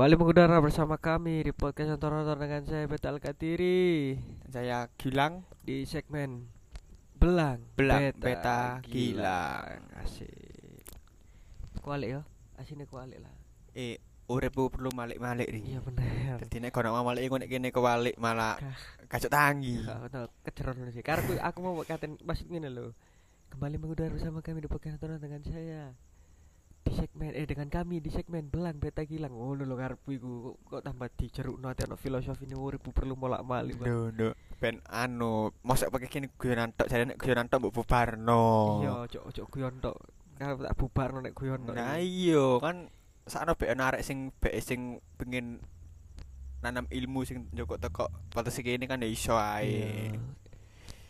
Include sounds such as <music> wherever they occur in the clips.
Kembali mengudara bersama kami di podcast Nonton dengan saya Betal Katiri Saya Gilang. Di segmen Belang Belang Beta Gilang. Asik. Kualik ya? Asine kualik lah. Eh uripku perlu malik-malik nih. Iya bener. Dadi nek kono mau malik ngono kene kewalik malah kacok tangi. Gak bener Keceron sih. Karena aku, aku mau katain maksud gini loh Kembali mengudara bersama kami di podcast Nonton dengan saya di segmen eh dengan kami di segmen belang beta gilang. Oh lo karepku iku. Kok, kok tambah dijeruk nanti ono filosofi ini urip perlu molak malik Ndo ndo ben anu mosok pakai kene guyonan tok jare nek guyonan tok mbok bubarno. Iya ojo ojo guyon tok. Kalau tak bubar nek guyon tok. Nah iya kan sakno be ana arek sing be sing pengen nanam ilmu sing njoko teko batas iki ini kan ya iso ae.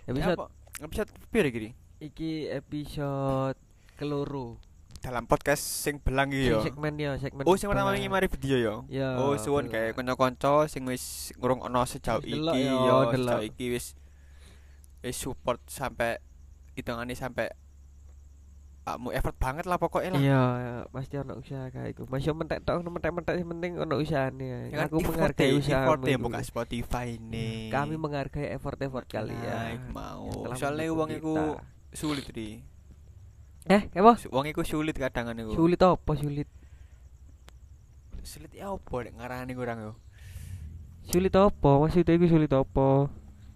episode Apa? Episode piro iki? iki episode keloro Dalam podcast sing belang iki yo. segmen ya segmen Oh sing pertama iki mari video yo. ya Oh suwun belang. kayak kanca-kanca sing wis ngrungokno sejauh iki yo, yo, sejauh iki wis wis support sampai hitungane sampai kamu effort banget lah pokoknya lah. iya pasti ono usaha kayak iku masih mentek tok mentek-mentek yang penting ono usahane Ya aku menghargai usaha effort ya buka Spotify ini. kami menghargai effort-effort kalian iku mau. Soalnya wong iku sulit di. Eh apa Wong iku sulit kadang niku. sulit apa sulit Sulit ya opo nek ngarani kurang yo. sulit apa maksudnya iku sulit apa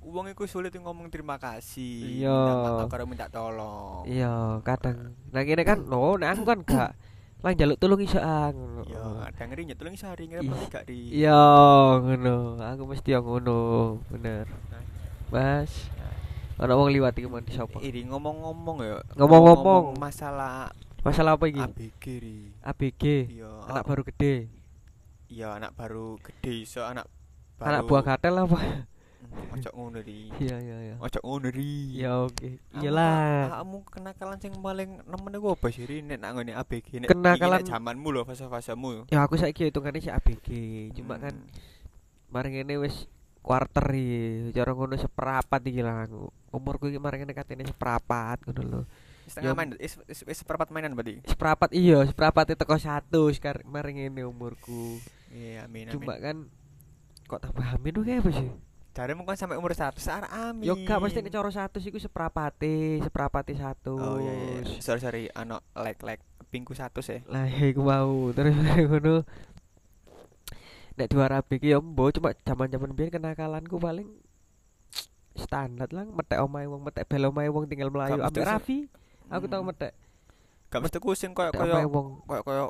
Wong iku sulit ngomong terima kasih. Iya. Minta karo minta tolong. iya kadang nah kene kan no nek aku kan gak lah njaluk tolong iso ah ngono Iya, kadang ngeri nyetulung sehari ngeri Iya. apa gak di. iya ngono aku mesti yang ngono bener mas ana wong liwat iki mon sapa Ini ngomong-ngomong ya. Ngomong-ngomong. masalah masalah apa iki ABG ri. ABG Iya. anak baru gede Iya, anak baru gede iso anak baru. anak buah katel apa Hmm, Ojo ngono ri. iya iya iya Ojo ngono ri. ya oke iyalah Kamu kenakalan sing paling nemen iku apa sih nek nak ngene ABG nek Kenakalan- zamanmu lho fase-fasemu. ya aku saiki hitungane si ABG cuma kan Hmm. mari ngene wis quarter iki cara ngono seperapat iki lah aku umurku iki mari ngene katene seperapat ngono lho setengah Ya. main is, is, is seperempat mainan berarti. seperapat iya seperapat itu teko satu sekarang mari ngene umurku Iya, amin amin. cuma kan kok tambah amin kayak apa sih Jaremu kan sampai umur 100 arek amin. yo gak pasti nek cara satu iku seperapate seperapate satu Oh iya iya. iya. Sorry sorry, ano like like pingku 100 ya. lah iku mau terus <laughs> ngono nek dua rabi ki yo mbo cuma zaman-zaman biyen kenakalanku paling <tsk> standar lah metek omahe wong metek bel omahe wong tinggal melayu ambek se- Raffi aku tau Hmm. metek Gak mesti ku sing koyo koyo koyo koyo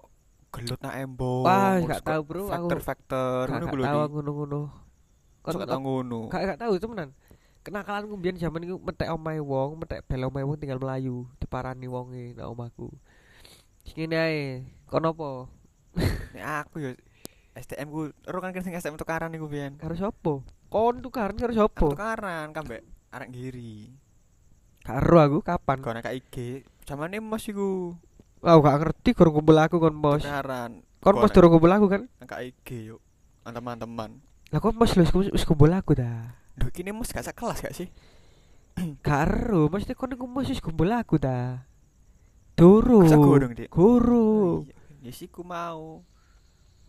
gelut nak embo. Wah, gak tahu, bro. Ngono gak ku lho. tau ngono-ngono Kok gak tau ngono. gak gak tau temenan kenakalanku biyen zaman iku metek omahe wong metek bel omahe wong tinggal melayu diparani wonge nang omahku sing ngene ae kono apa aku yo STM ku ero kan sing STM tukaran iku biyen. karo sapa kon tukaran karo sapa tukaran kan mbek arek giri. karo aku kapan Kono kak IG. Zamane mos iku Aku gak ngerti kurang kumpul aku kon mos tukaran. kon mos Konek. durung kumpul aku kan kak IG yuk. Teman-teman. lah kon mos lho wis- kumpul aku dah Duh kini mos gak sekelas gak sih? <clears throat> karo mesti kon iku mos wis kumpul aku dah gurung, Dik? Gurung. Ya sih ku mau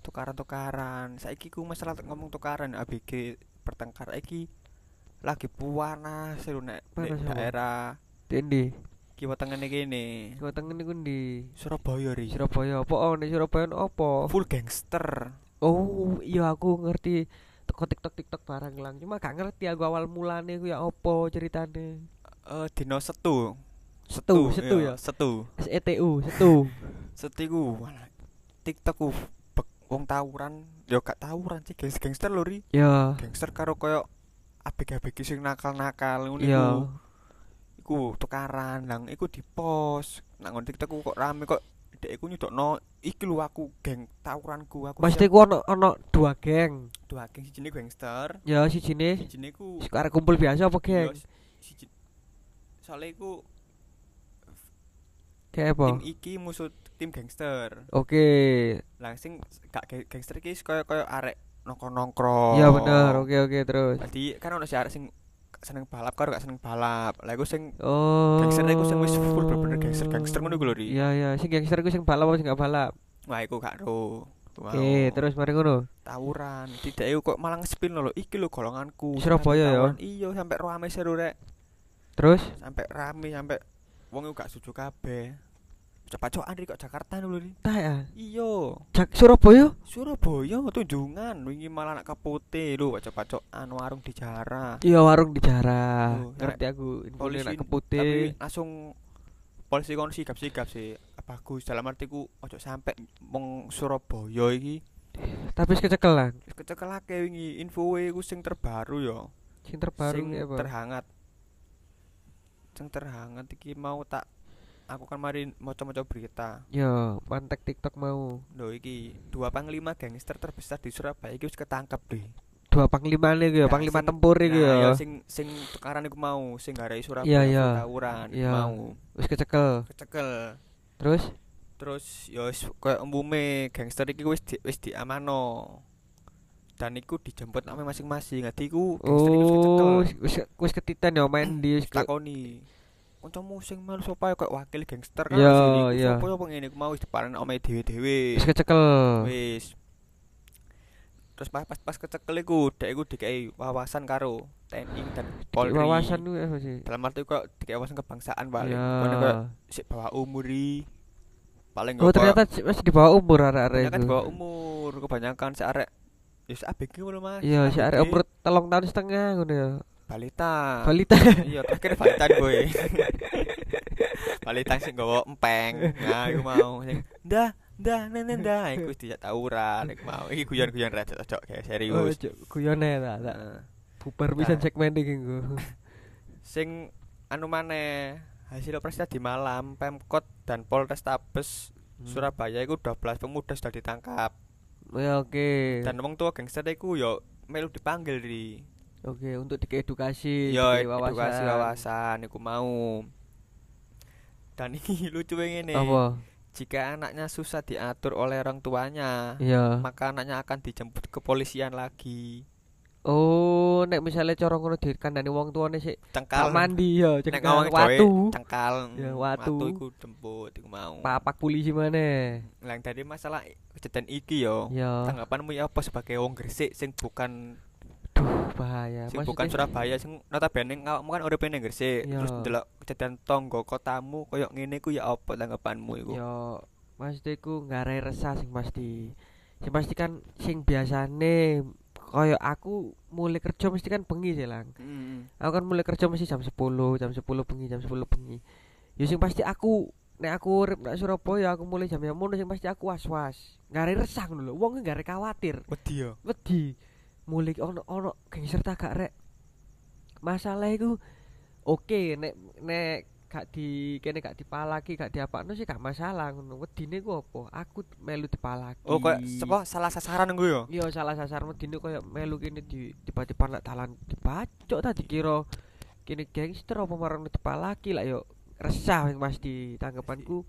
tukaran-tukaran. Saiki ku masalah ngomong tukaran ABG pertengkar iki lagi puana seru nek nek daerah Dendi kiwa tengene kene. Kau tengen iku ndi Surabaya ri. Surabaya apa oh nih Surabaya apa Full gangster. Oh iya aku ngerti teko TikTok TikTok barang lang cuma gak ngerti aku awal mulane ku ya apa ceritane Eh dino setu. Setu, setu iya, ya? Setu. SETU setu <laughs> Setu iku wala, TikTok ku wong tawuran, yo gak tawuran sih gangster gangster lho ri. ya Gangster karo koyo abg-abg sing nakal-nakal ngono iku. Iku tukaran, lang iku di-post. Nang ngon TikTok kok rame kok dek iku nyudokno iki lho aku geng tawuranku aku. Mesti ku ono ono dua geng dua geng sijine gangster, ya si sini sijine ku sekarang kumpul biasa apa yo, geng siji Soalnya iku kayak apa tim iki musuh tim gangster. oke Langsung gak gangster iki koyo koyo arek nongkrong-nongkrong. iya bener oke oke terus Tadi kan ono si arek sing seneng balap karo gak seneng balap. Lah iku sing oh gangster iku sing wis full bener-bener gangster-gangster ngono iku lho ri. iya iya sing gangster ku sing balap apa sing gak balap Wah iku gak ro. Oke, terus mari ngono. tawuran. Tidak iku kok malah ngespin lho. Iki lho golonganku. Surabaya ya? Iya, sampai rame seru rek. Terus Sampai rame sampai wong gak setuju kabeh. Cepat-cepat Andri kok Jakarta lho Ri. tak ya. Iya. Jak Surabaya? Surabaya tunjungan wingi malah nak keputih lho cepat-cepat warung di Jara. Iya warung di Jara. Oh, Ngerti aku. Polisi nak tapi keputih. langsung polisi kon sigap-sigap sih bagus dalam artiku ojo sampai mong Surabaya iki Tapi kecekelan. wis kecekelake wingi info iku sing terbaru ya Sing terbaru sing apa? terhangat sing terhangat iki mau tak aku kan mari maca-maca berita Yo, mantek TikTok mau. lho iki dua panglima gangster terbesar di Surabaya iki wis ketangkep deh Dua panglima iki ya, panglima sing- tempur iki nah, ya. ya sing sing tukaran iku mau sing garai Iya, Surabaya iya. tawuran iku Iya. mau Wis kecekel. kecekel Terus terus ya wis koyo umumnya gangster iki wis di, wis diamano dan iku dijemput nang masing-masing dadi iku Oh, wis ketitan ya main di takoni kancamu sing melu sapa kok wakil gangster kan iya. sapa sapa ngene iku mau wis depanen ome dhewe-dhewe wis kecekel. wis terus pas pas, pas kecekel iku dek iku dikai wawasan karo TNI dan Polri wawasan ku apa sih? dalam arti kok dikai wawasan kebangsaan paling Ya. Pokoknya kok sik bawah umur i. paling Oh ternyata masih di bawah umur arek-arek itu. di bawah umur kebanyakan si arek ya si ABG ngono mas Iya, si arek umur telung tahun setengah ngono ya. balita Balita. <laughs> iya terakhir balita gue <laughs> balita sing nggawa empeng nah iku mau sing ndah ndah nene ndah iku wis dijak tawuran iku <laughs> mau iki guyon-guyon rada cocok kayak Oh, serius cuk, guyone ta, tak. Heeh. Bubar Nah. pisan segmen iki nggo. sing anu maneh hasil operasi tadi malam Pemkot dan Polrestabes Hmm. Surabaya iku 12 pemuda sudah ditangkap Ya oke. dan wong tua gangster iku yo melu dipanggil di Oke, untuk dikeedukasi, Yo dikei edukasi wawasan iku mau. Dan ini <laughs> lucu ngene. Apa? Jika anaknya susah diatur oleh orang tuanya, Iya. maka anaknya akan dijemput ke polisian lagi. Oh, nek misalnya cara ngono dikandani wong tuane sik Cengkal. mandi ya, cengkal watu. Cengkal. Ya, watu. iku jemput iku mau. Papak polisi mana? Lah dari masalah kejadian iki yo. Ya. Tanggapanmu ya apa sebagai wong Gresik sing bukan Duh, bahaya. sing bukan Surabaya sing notabene awakmu kan urip ning Gresik. Iya. Terus ndelok kejadian tonggo kotamu koyo ngene ku ya apa tanggapanmu iku? Yo, maksudnya iku ngarai resah sing pasti. Sing pasti kan sing biasane koyo aku mulai kerja mesti kan bengi sih lang. Heeh. Aku kan mulai kerja mesti jam 10, jam 10 bengi, jam 10 bengi. Ya sing pasti aku nek aku urip nang Surabaya aku mulai jam yang ngono sing pasti aku was-was. Ngarai resah ngono lho. Wong ngarai khawatir. Wedi yo. wedi mulai ono ono gangster tak gak rek masalah iku oke nek nek gak di kene gak dipalaki gak diapakno sih gak masalah ngono. Wedine ku apa? Aku melu dipalaki. Oh, kok apa salah sasaran gue yo? iya salah sasar wedine koyo melu kene di tiba-tiba nak dalan dibacok ta dikira kene gangster apa marang dipalaki lah yo. Resah yang pasti tanggapanku.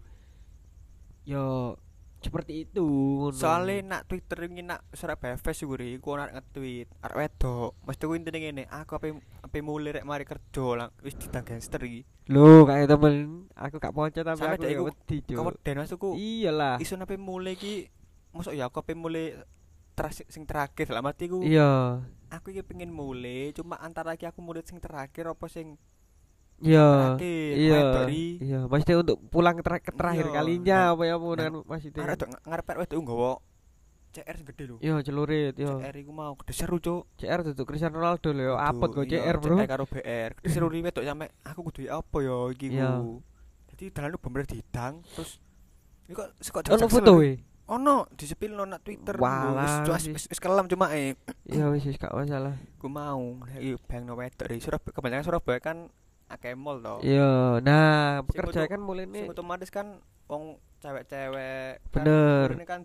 Yo seperti itu. Soalnya nak Twitter ini nak Surabaya Fest ri, iku ana nge-tweet arek wedok. Mesti ku intine ngene, aku ape ape mulai rek mari kerja lang wis ditang gangster iki. Lho, kayak temen, aku gak mau tapi Sampe aku dek ya iku wedi, Cuk. Keweden masukku. Iyalah. Isun ape mulai iki mosok ya aku ape mulai teras sing terakhir dalam artiku Iya. aku iki pengen mulai cuma antara iki aku mulai sing terakhir apa sing Iya. Iya. Iya, pasti untuk pulang ter- ke terakhir Iya. kalinya Nah, apa ya mau nah, dengan Mas itu. arek ngarep wedok nggawa CR gede lho. Iya, celurit, yo. CR iku mau gede seru cuk. CR tuh Cristiano Ronaldo lho, apot kok iya, CR, Bro. CR karo BR. Gede seru riwet tok sampe aku kudu apa ya iki Iya. ku. Jadi dalan bener didang terus Ini kok kok Ono foto e. Ono disepilno nak Twitter. Wis- wis wis kelam cuma eh Iya wis wis gak masalah. ku mau iki bang no wedok di Surabaya kebanyakan Surabaya kan akeh mall to. Iya, nah pekerja kan mulai nih. otomatis kan wong cewek-cewek Bener. Kan, ini kan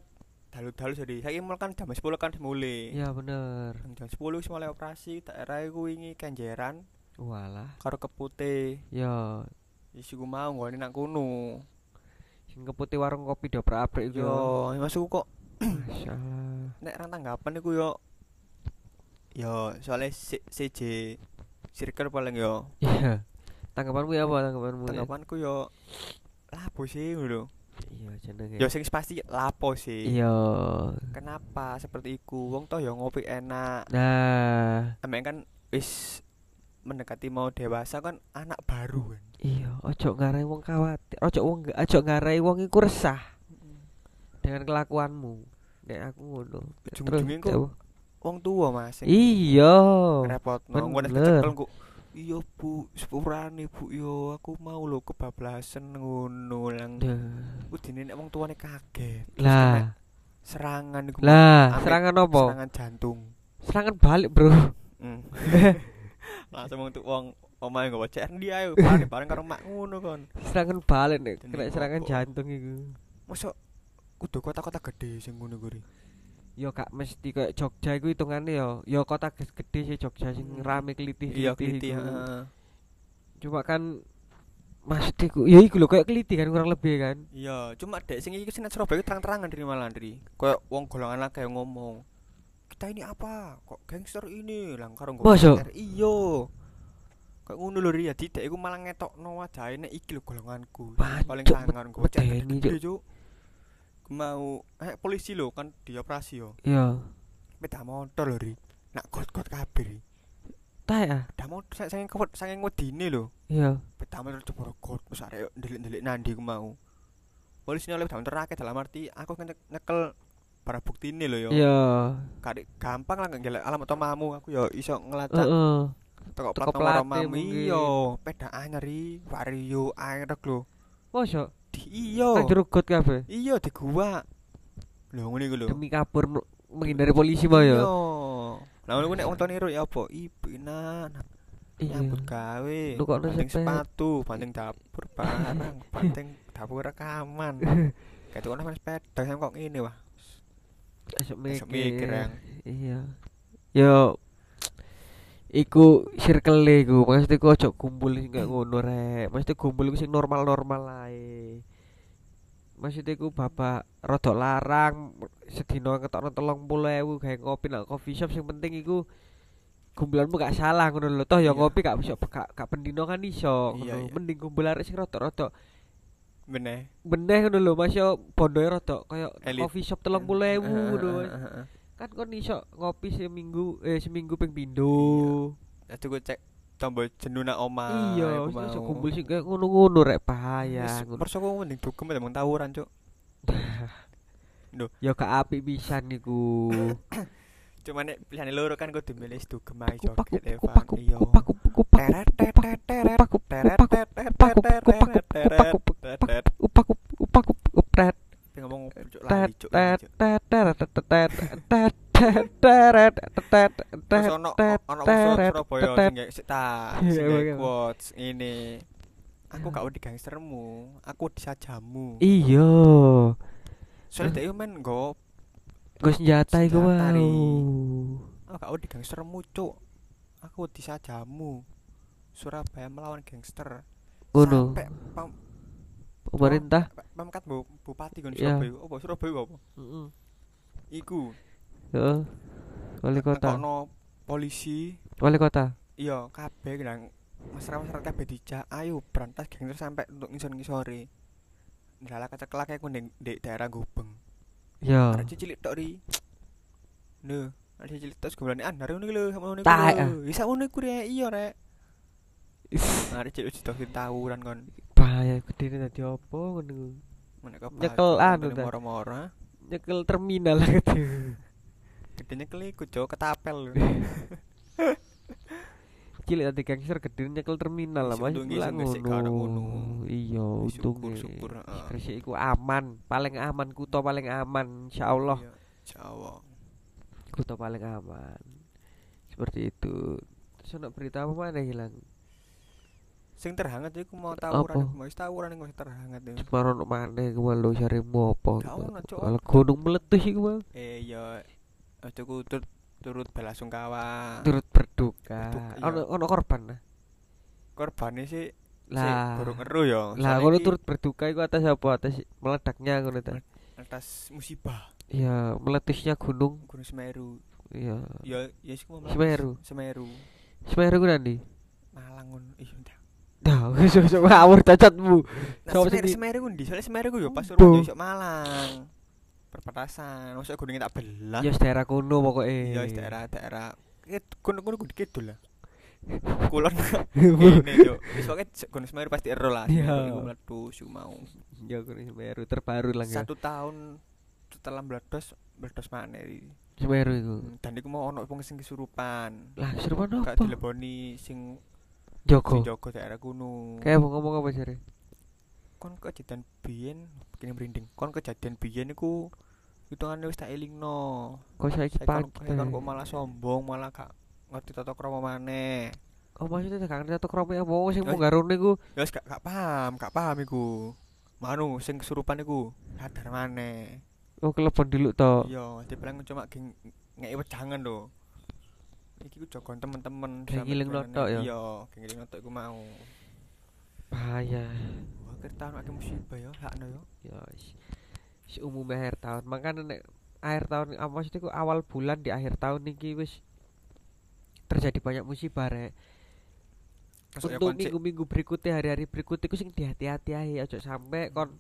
dalu-dalu jadi saiki mall kan jam 10 kan mulai. Iya bener. Jam 10 wis mulai operasi daerah iku wingi kenjeran Walah. karo keputih. Iya, Wis iku mau nggone nang kono. sing keputih warung kopi diobrak-abrik iku. Yo, masuk kok <clears throat> nek rang tanggapan iku yo yo soalnya CJ circle paling yo Iya. Tanggapanmu ya apa tanggapanmu? ya? tanggapanku yo lapo sih ngono iya jenenge Ya sing pasti lapo sih. iya Kenapa seperti iku? Wong toh ya ngopi enak. nah Amek kan wis mendekati mau dewasa kan anak baru kan. iya ojo ngarai wong khawatir ojo wong ojo ngarai wong iku resah dengan kelakuanmu nek aku ngono Ujung-ujungnya Terus, kok wong tua Mas. iya. Engko nek bener. kecekel kok Iya bu, sepurane bu yo aku mau lo kebablasan ngono lang. Duh. Udine nek wong tuane kaget. Lah serangan iku. lah serangan apa Serangan jantung. serangan balik bro Hmm. <laughs> Langsung tuh wong omahe nggo cek ndi ayo bareng-bareng karo mak ngono kon. serangan balik nek kena serangan jantung iku Mosok kudu kota-kota gede sing ngono kuwi. Yo gak mesti kayak Jogja iku hitungane yo yo kota gede sih Jogja sing Hmm. rame kelitih Iya kliti, heeh. cuma kan maksudku ya iku lho kayak keliti kan kurang lebih kan Iya, cuma dek sing iki sing Surabaya iki terang-terangan dari malah Andri. Kayak wong golongan akeh yang ngomong. Kita ini apa? Kok gangster ini? Lang karo nggo Masa? gangster. Iya. Kayak ngono lho jadi dek iku malah ngetokno wajahe nek iki lho golonganku. Paling sangar nggo cek Cuk. Mau eh polisi lho kan dioperasi yo. iya Sepeda motor lho Ri. Nak got-got kabeh Ri. tae ah Sepeda motor sa- saking kewet saking wedine lho. iya Sepeda motor jebol got terus arek ndelik-ndelik nandi ku mau. Polisi oleh sepeda motor akeh dalam arti aku kan nyekel barang bukti ini lho yo. iya Kadek gampang lah ngelek alamat omamu aku yo iso ngelacak heeh teko teko plat nomor omamu iya peda anyar i vario aerek lho mosok? Di iya kan dirugut kabeh? Iya di gua lho ngene iku lho. Demi kabur menghindari polisi mah iya. Ya lah ngono nek wong tau niru ya apa? Ibu inan iya. Nyambut gawe. Banting sepet? sepatu banting dapur barang <laughs> banting dapur rekaman. <laughs> Kayak tuh kan sepeda kok ngene wah esok Esok mikir. mikir, Yang. iya. Yo iku circle iku maksudnya iku ojo kumpul sing gak ngono rek. Maksudnya kumpul iku sing normal-normal ae. Maksudnya iku bapak rodok larang sedina ketokno 30.000 gawe ngopi nang coffee shop. Sing penting iku kumpulanmu gak salah ngono lho. Toh ya ngopi gak bisa gak, gak pendino kan iso Iya, iya. mending kumpul arek sing rodok-rodok. Bener beneh ngono lho Mas yo bondoe rodok Elit. coffee shop 30.000 ngono Kan kon iso ngopi seminggu eh seminggu ping pindho Jadi gue cek tombol jenuh nak oma. iya iso kumpul sing kayak ngono-ngono rek bahaya Perso aku mending dugem emang tawuran, Cuk. ya gak apik pisan niku Cuma nek pilihane loro kan kudu milih dugem ae kupak joget kupak Evan. Iya. kupak kupak Teret teret teret teret teret teret teret teret. upak upak upret Tapi ngomong Cuk tet lali, Cuk. tet lali, Cuk. Tet teret tet tet tet tet teret tet ono tet ono teret Surabaya sing sik Iya, iya. quotes ini. Aku gak wedi gangstermu, aku disajamu. iya Soalnya dia main nggo gue senjata iku Ri. mau Oh, gak wedi gangstermu, Cuk. Aku disajamu. Surabaya melawan gangster. ngono Sampai pemerintah pamkat bu, bupati kan. Surabaya. Apa Surabaya apa? Iku. Heeh. wali kota Nekokno polisi. wali kota Iya, kabeh nang masyarakat kabeh dijak. Ayo berantas gangster sampai untuk ngisor-ngisore. Ndalah kecekelak aku ning di daerah Gubeng. ya Ada cilik tok ri. Lho, ada cilik tok segobrane an, hari ngono iki lho, sama ngono lho. Bisa ngono iku rek, iya rek. Mari cilik didokin tawuran kon. Bahaya gede dadi apa ngono Nyekel anu ta. Moro-moro. <laughs> <laughs> <laughs> nyekel terminal lah gede Gedenya keliku, Cuk, ketapel cilik tadi gangster gede nyekel terminal lah mas ono ngono. iya untung syukur-syukur, heeh. Gresik iku aman paling aman kuto paling aman insyaallah Iya, Jawa. kuto paling aman seperti itu terus ono berita apa mana hilang Sing terhangat iku mau tawuran, mau wis tawuran iku terhangat iku. Separoh ono mana iku lo carimu apa kalau gunung meletus iku Bang. Eh iya, aja ku turut turut belasungkawa. turut berduka iya. ono ono korban lah Korbane sih lah burung eru ya. lah ngono iki turut berduka iku atas apa atas meledaknya ngono ta atas musibah ya meletusnya gunung Gunung Semeru. ya Ya ya mau Semeru. Semeru. Semeru ku nanti Malang ngono. Iya. Dah, wis wis ngawur cacatmu. Sopo sing di- Semeru ku ndi? Soale Semeru ku yo pas Bo. suruh yo Malang. Perbatasan, maksudnya gunungnya tak belah. Ya daerah kuno pokoke. Wis daerah-daerah. Gunung-gunung kudu kidul lah. <laughs> Kulon Ini yo, wis pokoke Gunung Semeru pasti ero lah. Iya. Iku mlebu su mau. Ya Gunung Semeru terbaru lah ya. Satu tahun setelah meledos, meledos mana Semeru iku. Dan iku mau ono wong sing kesurupan. Lah Gak apa? dileboni sing Joko. sing jaga daerah gunung. Kayak ngomong apa jare? kon kejadian biyen kene merinding. Kon kejadian biyen iku hitungane wis tak elingno. Kok saiki Saiki kon kon kok malah sombong, malah gak ngerti tata krama maneh. Oh maksudnya gak ngerti atau kromo apa sing Ya, mau garune ku Ya wis gak gak paham, gak paham iku. Manu sing kesurupan iku sadar maneh. oh kelebon diluk to. Iya, dibilang cuma geng ngeki wejangan lho. Iki ku jogon temen-temen ngiling notok ya? Iya, ngiling notok iku mau. Bahaya. Wah, akhir tahun akeh musibah ya, hakno yo. Ya wis. Wis umum akhir tahun. Makanya nek akhir tahun apa ku awal bulan di akhir tahun iki wis terjadi banyak musibah rek. Ya Untuk minggu-minggu berikutnya hari-hari berikutnya ku sing dihati-hati ae aja sampe kon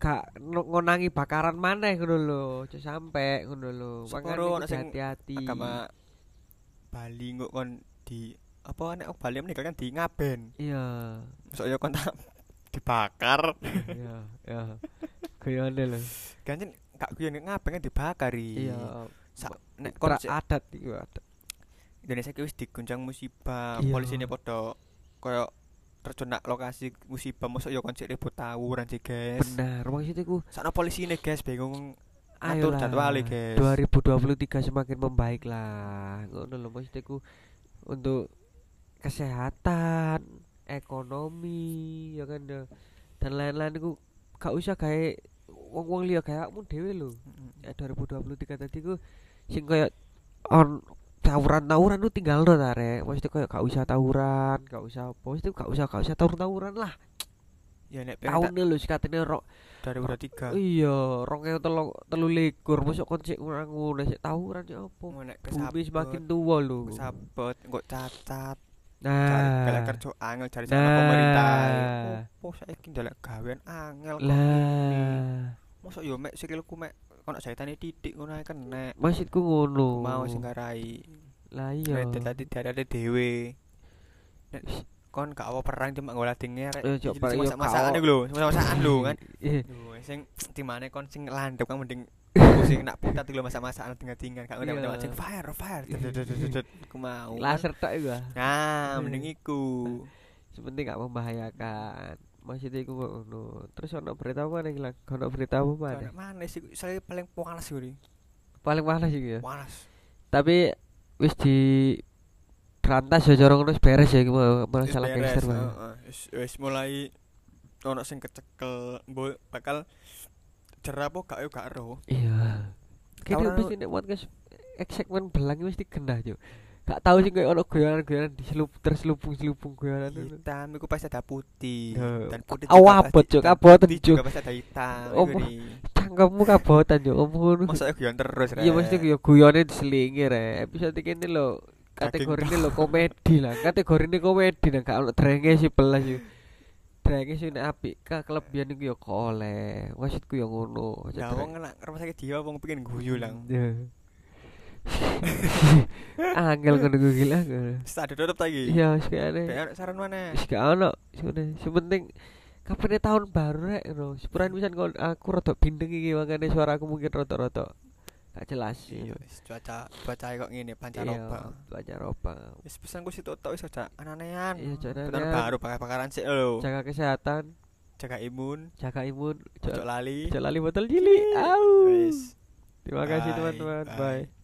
gak no- ngonangi bakaran maneh ngono lho, aja sampe ngono lho. Sing hati-hati. agama Bali kok kon di apa nek Bali meninggal kan di ngaben. Iya. Masuk ya kon tak <laughs> dibakar. Iya, iya. Gayane lho. Ganjen gak kuyen ngaben kan dibakari. Iya. Sak nek kon adat iku adat. Indonesia ki wis diguncang musibah, Iya. polisine padha koyo terjun nak lokasi musibah mosok ya kon sik ribut tawuran sih, guys. Benar, maksudnya ku Sakno polisine, guys, bingung Atur jadwale, guys. 2023 semakin membaik lah. Ngono lho maksudnya ku untuk kesehatan, ekonomi, ya kan ya. dan lain-lain iku gak usah gawe wong-wong liya kayak kamu dhewe lho. Ya 2023 tadi ku sing koyo on tawuran-tawuran lu tinggal no ta rek. Maksudnya koyo gak usah tawuran, gak usah apa. Maksudnya gak usah gak usah tawuran-tawuran lah. Ya nek pengen Tahunnya lho sikatene rok 2023. Iya, rong ewu telu telu likur, mosok kon sik kurang ngono sik tawuran ya apa? Nek Bumi semakin tua lho. kesabet, kok cacat. Nah. Kalau kerja angel cari Nah. sama pemerintah. Opo saiki ndelok gawean angel. Lah, Mosok yo mek sikilku mek kono jahitane titik ngono ae kena. maksudku ngono. Mau sing ngarai. Lah iya. Tadi diarani dhewe. Nek kon gak apa perang cuma ngolah dinger. Eh, cok, perang, gak iku lho, masak-masakan lho kan. Eh, <laughs> Lho, sing timane kon sing landep kan mending <laughs> sing nak putat lho masak-masakan tinggal-tinggal gak ngono Iya. sing fire fire. Dededededed. Ku mau. kan. laser tok iku. ah. Nah, mending iku. Sepenting gak membahayakan. Maksudnya iku kok ngono. Terus ono berita apa nih lah? Ono berita apa Mana mana? sih saya paling panas gue Paling panas iki ya. panas Tapi wis di rantas ya jorong terus beres ya mau- masalah Wis gangster Bang. heeh. wis wis mulai ono sing kecekel mbok bakal jerah apa gak gak ero Iya. Kayaknya wis nek podcast segmen belang iki mesti genah yo. Gak tahu sih kayak ono goyonan-goyonan diselup terselubung-selubung goyonan itu. hitam iku pasti ada putih dan putih Oh, abot, Cuk, kabotan, putih Cuk. juga pasti ada hitam Oh, Cangkemmu kabotan yo omong ngono. masa guyon terus Iya mesti yo guyone diselingi re. Episode ini lho kategori ini lho komedi lah. Kategori ini komedi nah gak ono drenge sih belas yo. Drenge sih nek apik ka kelebihan iku yo koleh. Maksudku yo ngono. Ya wong nak rumah sakit dia wong pengen guyu lang <laughs> Ya. <laughs> Angel ngono gue gila. wis ada tutup lagi Iya, ada saran mana gak ono sune. Sepenting kapan tahun baru rek ngono. Sepuran pisan aku rada bindeng iki makane suara aku mungkin rada-rada gak jelas. iya wis cuaca cuaca kok ngene Iya, pancaroba pancaroba. wis pesan ku situ tok wis aja ananean Iya, Tahun baru bakar-bakaran sih lho Jaga kesehatan, jaga imun jaga imun, ojo lali lali botol cilik. Au. wis Terima kasih teman-teman. Bye.